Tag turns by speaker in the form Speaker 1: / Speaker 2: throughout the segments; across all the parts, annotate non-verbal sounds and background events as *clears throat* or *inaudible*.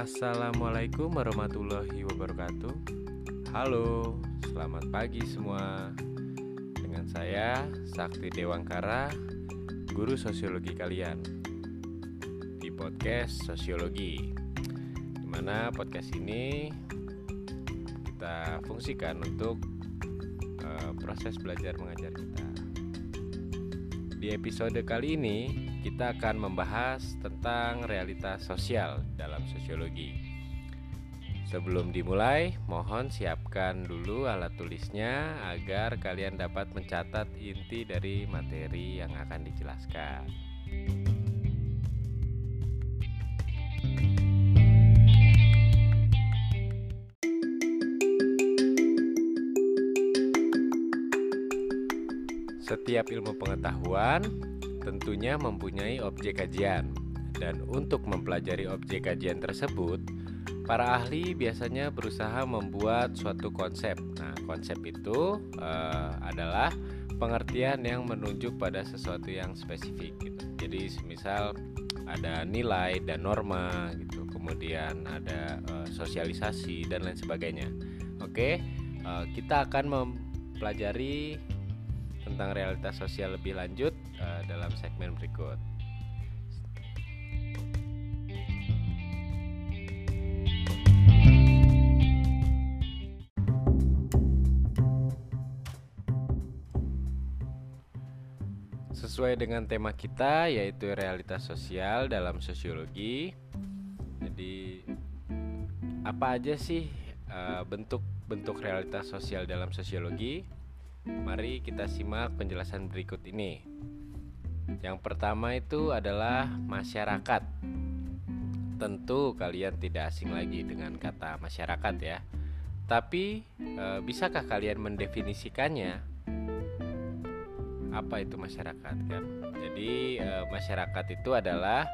Speaker 1: Assalamualaikum warahmatullahi wabarakatuh. Halo, selamat pagi semua. Dengan saya Sakti Dewangkara, guru sosiologi kalian di podcast Sosiologi. Di mana podcast ini kita fungsikan untuk uh, proses belajar mengajar kita. Di episode kali ini kita akan membahas tentang realitas sosial dalam sosiologi. Sebelum dimulai, mohon siapkan dulu alat tulisnya agar kalian dapat mencatat inti dari materi yang akan dijelaskan. Setiap ilmu pengetahuan tentunya mempunyai objek kajian. Dan untuk mempelajari objek kajian tersebut, para ahli biasanya berusaha membuat suatu konsep. Nah, konsep itu uh, adalah pengertian yang menunjuk pada sesuatu yang spesifik. Gitu. Jadi, misal ada nilai dan norma, gitu. Kemudian ada uh, sosialisasi dan lain sebagainya. Oke, uh, kita akan mempelajari tentang realitas sosial lebih lanjut uh, dalam segmen berikut. Sesuai dengan tema kita yaitu realitas sosial dalam sosiologi. Jadi apa aja sih eh, bentuk-bentuk uh, realitas sosial dalam sosiologi? Mari kita simak penjelasan berikut ini. Yang pertama itu adalah masyarakat. Tentu kalian tidak asing lagi dengan kata masyarakat ya. Tapi e, bisakah kalian mendefinisikannya? Apa itu masyarakat kan? Jadi e, masyarakat itu adalah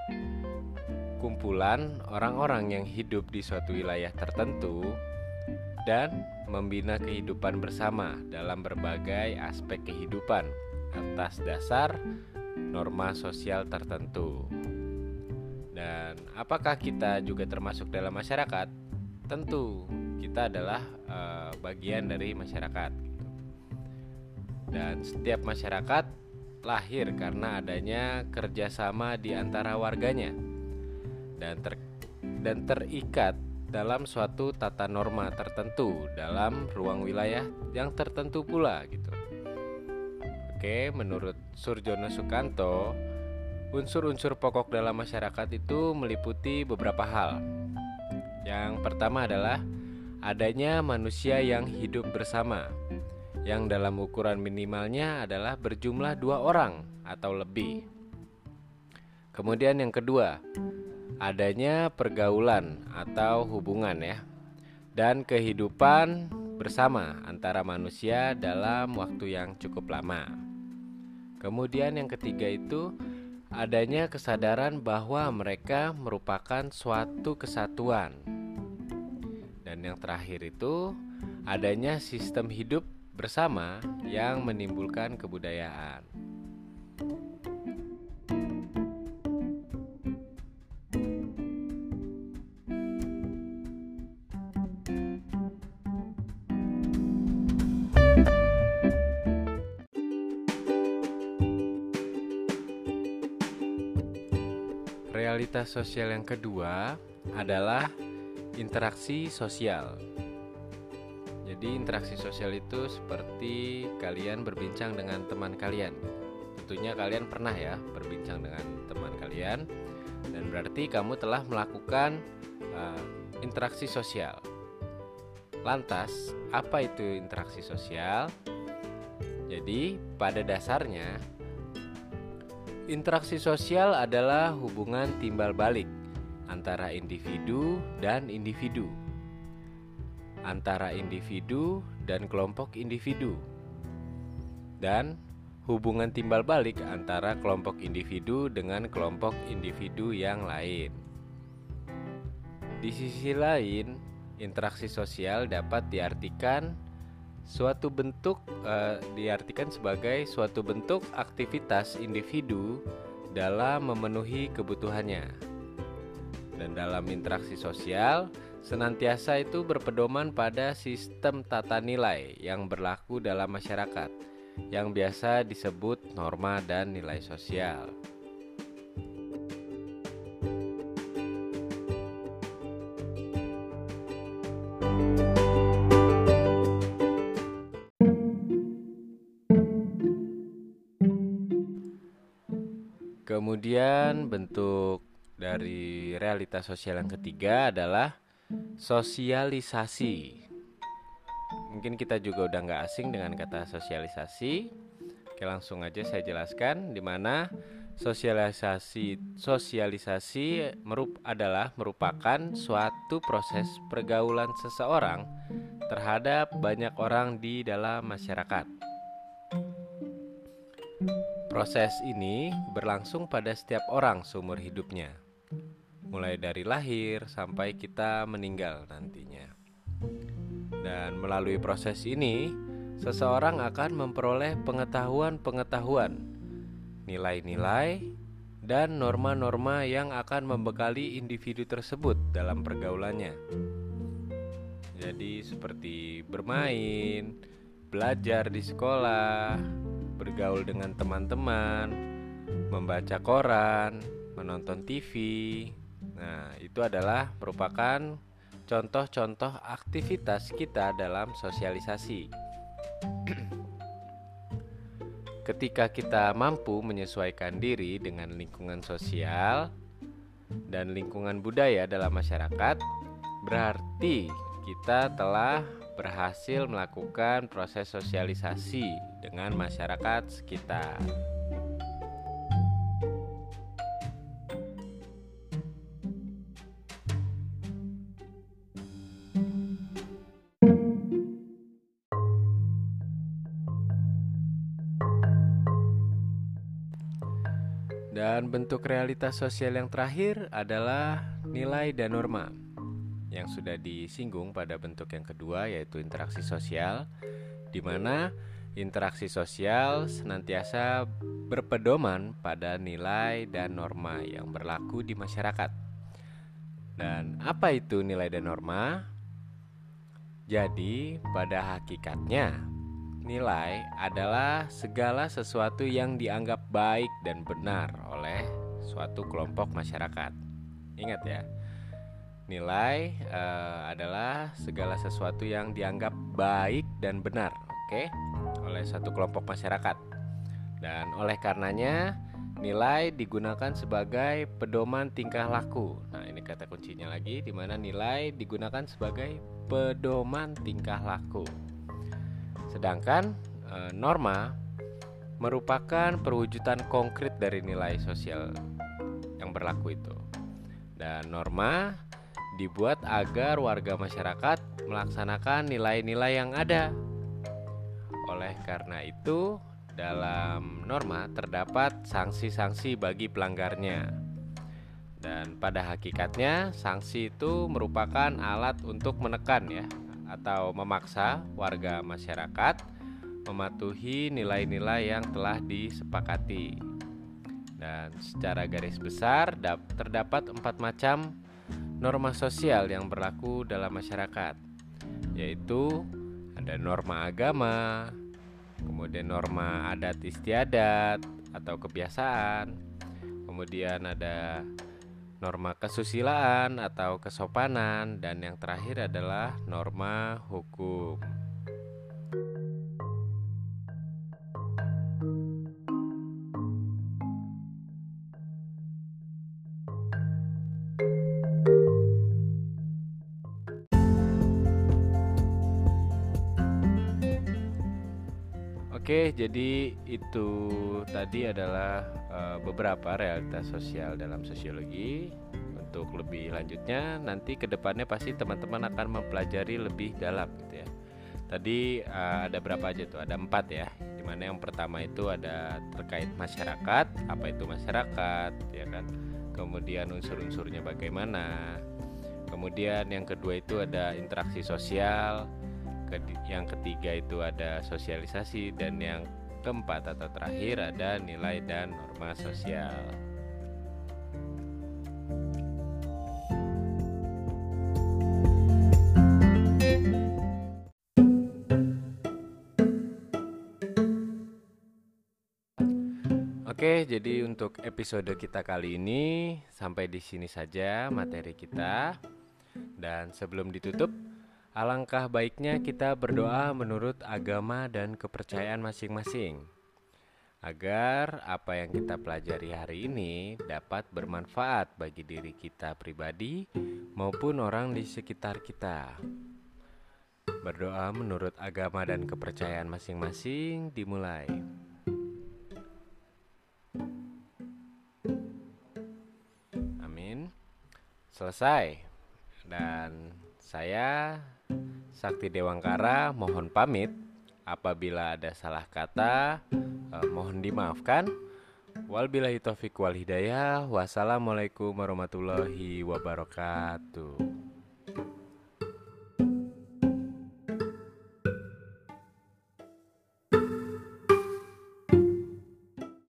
Speaker 1: kumpulan orang-orang yang hidup di suatu wilayah tertentu dan membina kehidupan bersama dalam berbagai aspek kehidupan atas dasar norma sosial tertentu. Dan apakah kita juga termasuk dalam masyarakat? Tentu, kita adalah e, bagian dari masyarakat. Gitu. Dan setiap masyarakat lahir karena adanya kerjasama di antara warganya dan ter dan terikat dalam suatu tata norma tertentu dalam ruang wilayah yang tertentu pula gitu. Oke, menurut Surjono Sukanto, unsur-unsur pokok dalam masyarakat itu meliputi beberapa hal. Yang pertama adalah adanya manusia yang hidup bersama, yang dalam ukuran minimalnya adalah berjumlah dua orang atau lebih. Kemudian yang kedua, adanya pergaulan atau hubungan ya, dan kehidupan bersama antara manusia dalam waktu yang cukup lama. Kemudian yang ketiga itu adanya kesadaran bahwa mereka merupakan suatu kesatuan. Dan yang terakhir itu adanya sistem hidup bersama yang menimbulkan kebudayaan. Realitas sosial yang kedua adalah interaksi sosial. Jadi interaksi sosial itu seperti kalian berbincang dengan teman kalian. Tentunya kalian pernah ya berbincang dengan teman kalian dan berarti kamu telah melakukan uh, interaksi sosial. Lantas, apa itu interaksi sosial? Jadi, pada dasarnya Interaksi sosial adalah hubungan timbal balik antara individu dan individu, antara individu dan kelompok individu, dan hubungan timbal balik antara kelompok individu dengan kelompok individu yang lain. Di sisi lain, interaksi sosial dapat diartikan Suatu bentuk uh, diartikan sebagai suatu bentuk aktivitas individu dalam memenuhi kebutuhannya. Dan dalam interaksi sosial, senantiasa itu berpedoman pada sistem tata nilai yang berlaku dalam masyarakat, yang biasa disebut norma dan nilai sosial. Kemudian bentuk dari realitas sosial yang ketiga adalah sosialisasi. Mungkin kita juga udah nggak asing dengan kata sosialisasi. Oke, langsung aja saya jelaskan di mana sosialisasi sosialisasi merup adalah merupakan suatu proses pergaulan seseorang terhadap banyak orang di dalam masyarakat. Proses ini berlangsung pada setiap orang seumur hidupnya mulai dari lahir sampai kita meninggal nantinya. Dan melalui proses ini, seseorang akan memperoleh pengetahuan-pengetahuan, nilai-nilai, dan norma-norma yang akan membekali individu tersebut dalam pergaulannya. Jadi, seperti bermain, belajar di sekolah, bergaul dengan teman-teman, membaca koran, menonton TV, Nah, itu adalah merupakan contoh-contoh aktivitas kita dalam sosialisasi. *clears throat* Ketika kita mampu menyesuaikan diri dengan lingkungan sosial dan lingkungan budaya dalam masyarakat, berarti kita telah berhasil melakukan proses sosialisasi dengan masyarakat sekitar. Dan bentuk realitas sosial yang terakhir adalah nilai dan norma yang sudah disinggung pada bentuk yang kedua yaitu interaksi sosial di mana interaksi sosial senantiasa berpedoman pada nilai dan norma yang berlaku di masyarakat. Dan apa itu nilai dan norma? Jadi, pada hakikatnya Nilai adalah segala sesuatu yang dianggap baik dan benar oleh suatu kelompok masyarakat. Ingat ya, nilai uh, adalah segala sesuatu yang dianggap baik dan benar, oke, okay? Oleh satu kelompok masyarakat. Dan oleh karenanya, nilai digunakan sebagai pedoman tingkah laku. Nah, ini kata kuncinya lagi, di mana nilai digunakan sebagai pedoman tingkah laku. Sedangkan e, norma merupakan perwujudan konkret dari nilai sosial yang berlaku itu. Dan norma dibuat agar warga masyarakat melaksanakan nilai-nilai yang ada. Karena itu, dalam norma terdapat sanksi-sanksi bagi pelanggarnya. Dan pada hakikatnya, sanksi itu merupakan alat untuk menekan ya atau memaksa warga masyarakat mematuhi nilai-nilai yang telah disepakati. Dan secara garis besar terdapat empat macam norma sosial yang berlaku dalam masyarakat, yaitu ada norma agama, kemudian norma adat istiadat atau kebiasaan, kemudian ada norma kesusilaan atau kesopanan, dan yang terakhir adalah norma hukum. Oke, jadi itu tadi adalah uh, beberapa realitas sosial dalam sosiologi. Untuk lebih lanjutnya, nanti ke depannya pasti teman-teman akan mempelajari lebih dalam, gitu ya. Tadi uh, ada berapa aja tuh? Ada empat ya. Di mana yang pertama itu ada terkait masyarakat, apa itu masyarakat, ya kan? Kemudian unsur-unsurnya bagaimana. Kemudian yang kedua itu ada interaksi sosial yang ketiga itu ada sosialisasi dan hmm. yang keempat atau terakhir hmm. ada nilai dan norma sosial. Oke, jadi untuk episode kita kali ini sampai di sini saja materi kita. Dan sebelum ditutup, alangkah baiknya kita berdoa menurut agama dan kepercayaan masing-masing. Agar apa yang kita pelajari hari ini dapat bermanfaat bagi diri kita pribadi maupun orang di sekitar kita. Berdoa menurut agama dan kepercayaan masing-masing dimulai. selesai dan saya Sakti Dewangkara mohon pamit. Apabila ada salah kata eh, mohon dimaafkan. Walbillahi taufiq wal hidayah. Wassalamualaikum warahmatullahi wabarakatuh